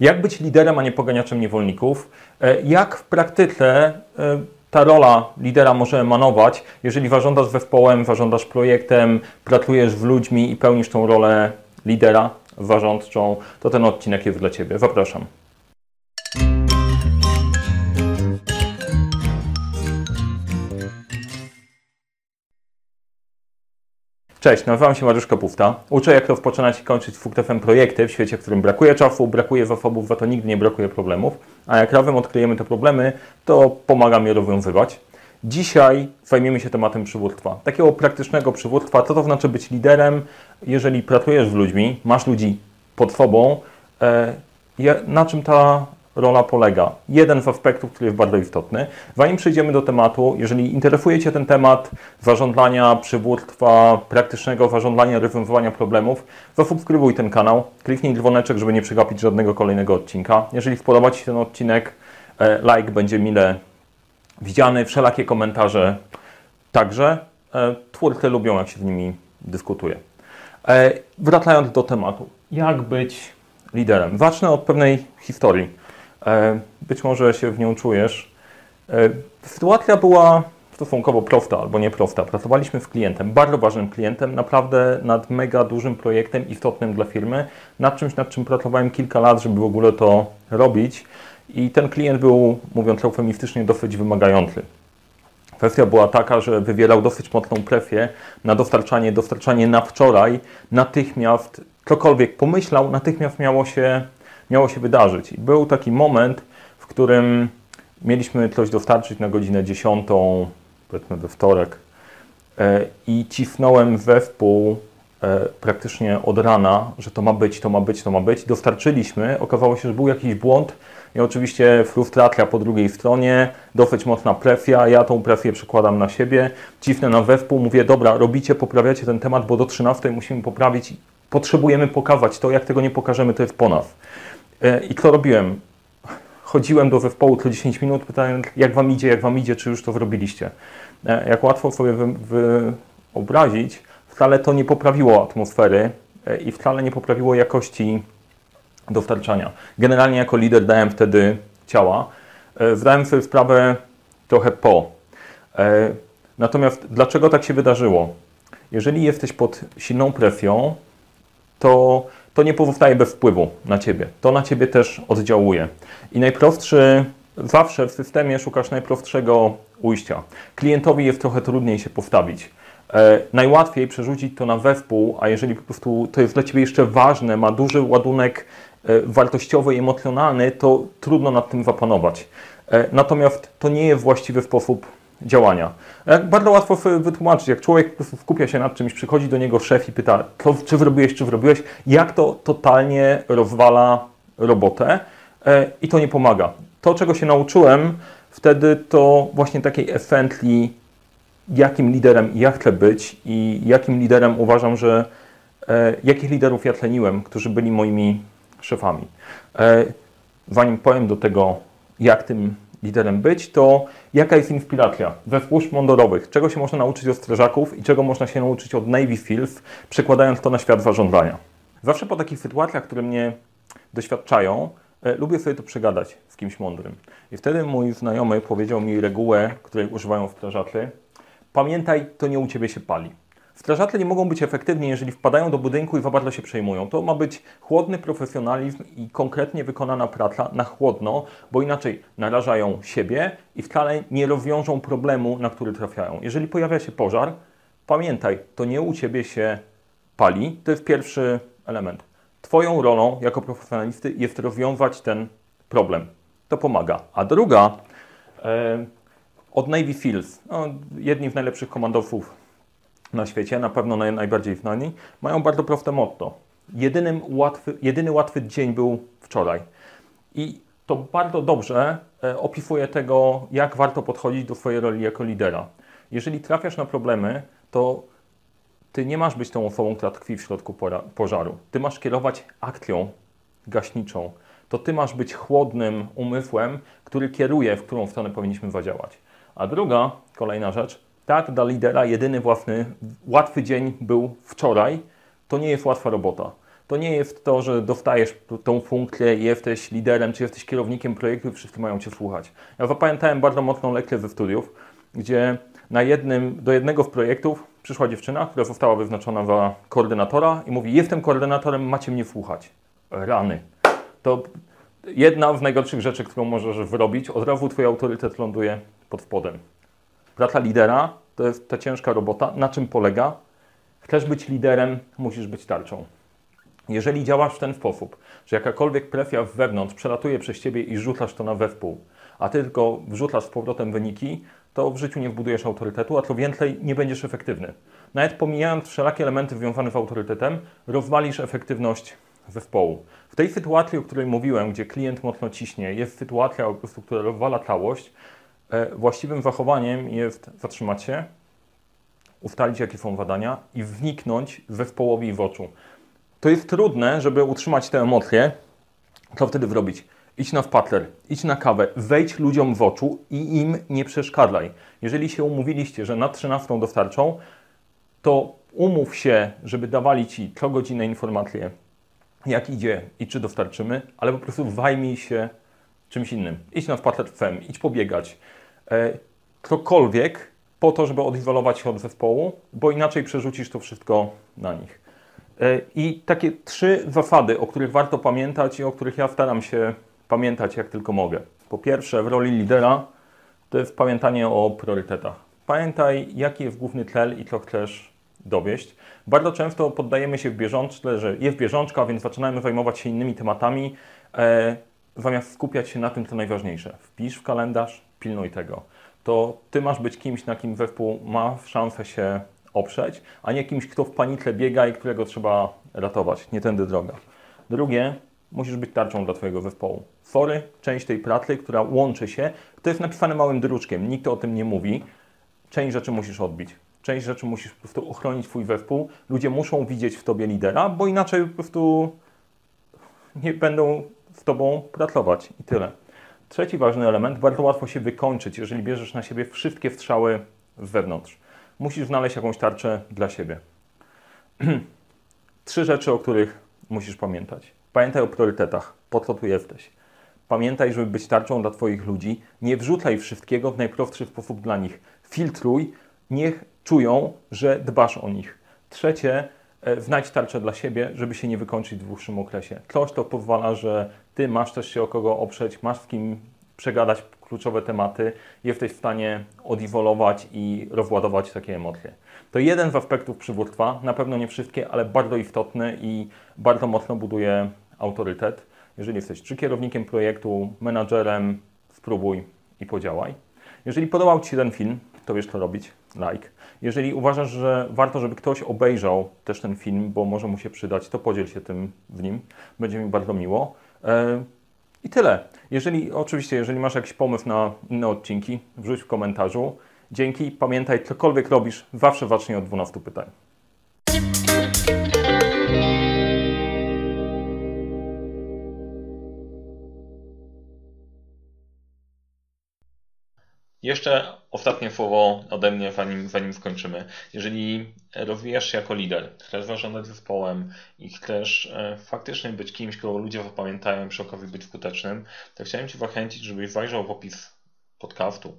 Jak być liderem, a nie poganiaczem niewolników? E, jak w praktyce e, ta rola lidera może emanować, jeżeli zarządzasz zespołem, zarządzasz projektem, pracujesz z ludźmi i pełnisz tą rolę lidera zarządczą, to ten odcinek jest dla Ciebie. Zapraszam. Cześć, nazywam się Mariusz Kapufta. Uczę, jak rozpoczynać i kończyć FUKTFM projekty w świecie, w którym brakuje czasu, brakuje zasobów, za to nigdy nie brakuje problemów. A jak razem odkryjemy te problemy, to pomagam je rozwiązywać. Dzisiaj zajmiemy się tematem przywództwa. Takiego praktycznego przywództwa. Co to znaczy być liderem, jeżeli pracujesz z ludźmi, masz ludzi pod sobą, e, na czym ta rola polega. Jeden z aspektów, który jest bardzo istotny. Zanim przejdziemy do tematu, jeżeli interesuje Cię ten temat zarządzania, przywództwa, praktycznego zarządzania, rozwiązywania problemów, zasubskrybuj ten kanał, kliknij dzwoneczek, żeby nie przegapić żadnego kolejnego odcinka. Jeżeli spodoba Ci się ten odcinek, e, like będzie mile widziany, wszelakie komentarze także. E, twórcy lubią, jak się z nimi dyskutuje. E, wracając do tematu. Jak być liderem? Zacznę od pewnej historii. E, być może się w nią czujesz. E, sytuacja była stosunkowo prosta albo nieprosta. Pracowaliśmy z klientem, bardzo ważnym klientem, naprawdę nad mega dużym projektem istotnym dla firmy, nad czymś, nad czym pracowałem kilka lat, żeby w ogóle to robić. I ten klient był, mówiąc eufemistycznie, dosyć wymagający. Kwestia była taka, że wywierał dosyć mocną presję na dostarczanie, dostarczanie na wczoraj, natychmiast, cokolwiek pomyślał, natychmiast miało się miało się wydarzyć. I był taki moment, w którym mieliśmy coś dostarczyć na godzinę 10, powiedzmy we wtorek, e, i cisnąłem zespół e, praktycznie od rana, że to ma być, to ma być, to ma być. Dostarczyliśmy, okazało się, że był jakiś błąd i oczywiście frustracja po drugiej stronie, dosyć mocna presja, ja tą presję przekładam na siebie, cisnę na zespół, mówię, dobra, robicie, poprawiacie ten temat, bo do 13 musimy poprawić, potrzebujemy pokazać to, jak tego nie pokażemy, to jest po nas. E, I co robiłem? Chodziłem do zespołu co 10 minut, pytając, jak wam idzie, jak wam idzie, czy już to zrobiliście. E, jak łatwo sobie wyobrazić, wcale to nie poprawiło atmosfery e, i wcale nie poprawiło jakości dostarczania. Generalnie jako lider dałem wtedy ciała. Zdałem sobie sprawę trochę po. Natomiast dlaczego tak się wydarzyło? Jeżeli jesteś pod silną presją, to to nie pozostaje bez wpływu na ciebie. To na ciebie też oddziałuje. I najprostszy, zawsze w systemie szukasz najprostszego ujścia. Klientowi jest trochę trudniej się postawić. E, najłatwiej przerzucić to na zespół, a jeżeli po prostu to jest dla ciebie jeszcze ważne, ma duży ładunek e, wartościowy i emocjonalny, to trudno nad tym zapanować. E, natomiast to nie jest właściwy sposób działania. Bardzo łatwo wytłumaczyć, jak człowiek skupia się nad czymś, przychodzi do niego szef i pyta, czy zrobiłeś, czy zrobiłeś, jak to totalnie rozwala robotę e, i to nie pomaga. To, czego się nauczyłem wtedy, to właśnie takiej essentli, jakim liderem ja chcę być i jakim liderem uważam, że e, jakich liderów ja tleniłem, którzy byli moimi szefami. E, zanim powiem do tego, jak tym liderem być, to jaka jest inspiracja we służb mundurowych, czego się można nauczyć od strażaków i czego można się nauczyć od Navy Seals, przekładając to na świat zarządzania. Zawsze po takich sytuacjach, które mnie doświadczają, e, lubię sobie to przegadać z kimś mądrym. I wtedy mój znajomy powiedział mi regułę, której używają strażacy. Pamiętaj, to nie u Ciebie się pali. Strażacy nie mogą być efektywni, jeżeli wpadają do budynku i za bardzo się przejmują. To ma być chłodny profesjonalizm i konkretnie wykonana praca na chłodno, bo inaczej narażają siebie i wcale nie rozwiążą problemu, na który trafiają. Jeżeli pojawia się pożar, pamiętaj, to nie u Ciebie się pali. To jest pierwszy element. Twoją rolą jako profesjonalisty jest rozwiązać ten problem. To pomaga. A druga, e, od Navy Seals, no, jedni z najlepszych komandosów na świecie, na pewno naj, najbardziej znani, mają bardzo proste motto. Jedynym łatwy, jedyny łatwy dzień był wczoraj. I to bardzo dobrze e, opisuje tego, jak warto podchodzić do swojej roli jako lidera. Jeżeli trafiasz na problemy, to ty nie masz być tą osobą, która tkwi w środku pożaru. Ty masz kierować akcją gaśniczą. To ty masz być chłodnym umysłem, który kieruje, w którą stronę powinniśmy zadziałać. A druga, kolejna rzecz, tak, dla lidera jedyny własny, łatwy dzień był wczoraj. To nie jest łatwa robota. To nie jest to, że dostajesz tą funkcję i jesteś liderem, czy jesteś kierownikiem projektu i wszyscy mają Cię słuchać. Ja zapamiętałem bardzo mocną lekcję ze studiów, gdzie na jednym, do jednego z projektów przyszła dziewczyna, która została wyznaczona za koordynatora i mówi, jestem koordynatorem, macie mnie słuchać. Rany. To jedna z najgorszych rzeczy, którą możesz wyrobić, od razu Twój autorytet ląduje pod spodem. Praca lidera to jest ta ciężka robota. Na czym polega? Chcesz być liderem, musisz być tarczą. Jeżeli działasz w ten sposób, że jakakolwiek presja wewnątrz przelatuje przez ciebie i rzucasz to na wespół, a ty tylko wrzucasz z powrotem wyniki, to w życiu nie wbudujesz autorytetu, a co więcej, nie będziesz efektywny. Nawet pomijając wszelakie elementy związane z autorytetem, rozwalisz efektywność zespołu. W tej sytuacji, o której mówiłem, gdzie klient mocno ciśnie, jest sytuacja, która rozwala całość, właściwym zachowaniem jest zatrzymać się, ustalić, jakie są zadania i wniknąć zespołowi w oczu. To jest trudne, żeby utrzymać te emocje. Co wtedy zrobić? Idź na spacer, idź na kawę, wejdź ludziom w oczu i im nie przeszkadzaj. Jeżeli się umówiliście, że na 13 dostarczą, to umów się, żeby dawali Ci co godzinę informacje, jak idzie i czy dostarczymy, ale po prostu zajmij się czymś innym. Idź na spacer fem, idź pobiegać. E, cokolwiek po to, żeby odizolować się od zespołu, bo inaczej przerzucisz to wszystko na nich. E, I takie trzy zasady, o których warto pamiętać i o których ja staram się pamiętać jak tylko mogę. Po pierwsze, w roli lidera to jest pamiętanie o priorytetach. Pamiętaj, jaki jest główny cel i co chcesz dowieść. Bardzo często poddajemy się w bieżączce, że jest bieżączka, więc zaczynamy zajmować się innymi tematami, e, zamiast skupiać się na tym, co najważniejsze. Wpisz w kalendarz, pilnuj tego. To ty masz być kimś, na kim zespół ma szansę się oprzeć, a nie kimś, kto w panice biega i którego trzeba ratować. Nie tędy droga. Drugie, musisz być tarczą dla Twojego zespołu. Fory, część tej pracy, która łączy się, to jest napisane małym druczkiem, nikt o tym nie mówi. Część rzeczy musisz odbić. Część rzeczy musisz po prostu ochronić Twój zespół. Ludzie muszą widzieć w Tobie lidera, bo inaczej po prostu nie będą z Tobą pracować i tyle. Trzeci ważny element, bardzo łatwo się wykończyć, jeżeli bierzesz na siebie wszystkie strzały z wewnątrz. Musisz znaleźć jakąś tarczę dla siebie. Trzy rzeczy, o których musisz pamiętać. Pamiętaj o priorytetach, po co tu jesteś. Pamiętaj, żeby być tarczą dla Twoich ludzi. Nie wrzucaj wszystkiego w najprostszy sposób dla nich. Filtruj, niech czują, że dbasz o nich. Trzecie, znajdź tarczę dla siebie, żeby się nie wykończyć w dłuższym okresie. Coś to pozwala, że Ty masz też się o kogo oprzeć, masz z kim przegadać kluczowe tematy, jesteś w stanie odiwolować i rozładować takie emocje. To jeden z aspektów przywództwa, na pewno nie wszystkie, ale bardzo istotny i bardzo mocno buduje autorytet. Jeżeli jesteś czy kierownikiem projektu, menadżerem, spróbuj i podziałaj. Jeżeli podobał Ci się ten film, to wiesz co robić, like. Jeżeli uważasz, że warto, żeby ktoś obejrzał też ten film, bo może mu się przydać, to podziel się tym w nim. Będzie mi bardzo miło. E, I tyle. Jeżeli, oczywiście, jeżeli masz jakiś pomysł na inne odcinki, wrzuć w komentarzu. Dzięki. Pamiętaj, cokolwiek robisz, zawsze zacznij od 12 pytań. Jeszcze ostatnie słowo ode mnie, zanim, zanim skończymy. Jeżeli rozwijasz się jako lider, chcesz zarządzać zespołem i chcesz e, faktycznie być kimś, kogo ludzie zapamiętają, przy okazji być skutecznym, to chciałem Ci zachęcić, żebyś zajrzał w opis podcastu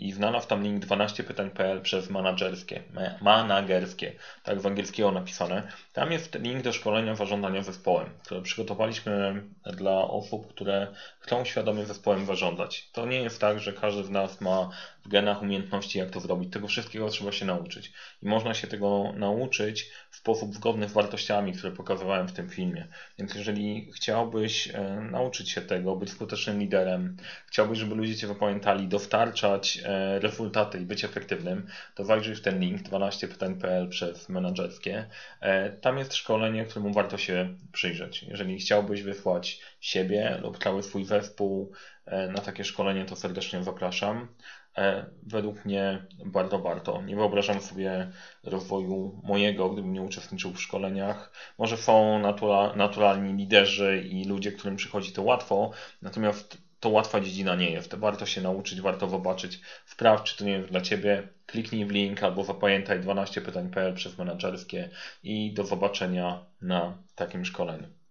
i znalazł tam link 12pytań.pl przez managerskie, managerskie, tak z angielskiego napisane. Tam jest link do szkolenia zarządzania zespołem, które przygotowaliśmy dla osób, które chcą świadomie zespołem zarządzać. To nie jest tak, że każdy z nas ma w genach umiejętności, jak to zrobić. Tego wszystkiego trzeba się nauczyć. I można się tego nauczyć w sposób zgodny z wartościami, które pokazywałem w tym filmie. Więc jeżeli chciałbyś e, nauczyć się tego, być skutecznym liderem, chciałbyś, żeby ludzie Cię zapamiętali, dostarczać e, rezultaty i być efektywnym, to zajrzyj w ten link 12pytań.pl przez menadżerskie. E, tam jest szkolenie, któremu warto się przyjrzeć. Jeżeli chciałbyś wysłać siebie lub cały swój zespół na takie szkolenie, to serdecznie zapraszam. E, według mnie bardzo warto. Nie wyobrażam sobie rozwoju mojego, gdybym nie uczestniczył w szkoleniach. Może są natura, naturalni liderzy i ludzie, którym przychodzi to łatwo, natomiast to łatwa dziedzina nie jest. Warto się nauczyć, warto zobaczyć, sprawdź, czy to nie jest dla Ciebie. Kliknij w link albo zapamiętaj 12 pytań.pl przez menedżerskie i do zobaczenia na takim szkoleniu.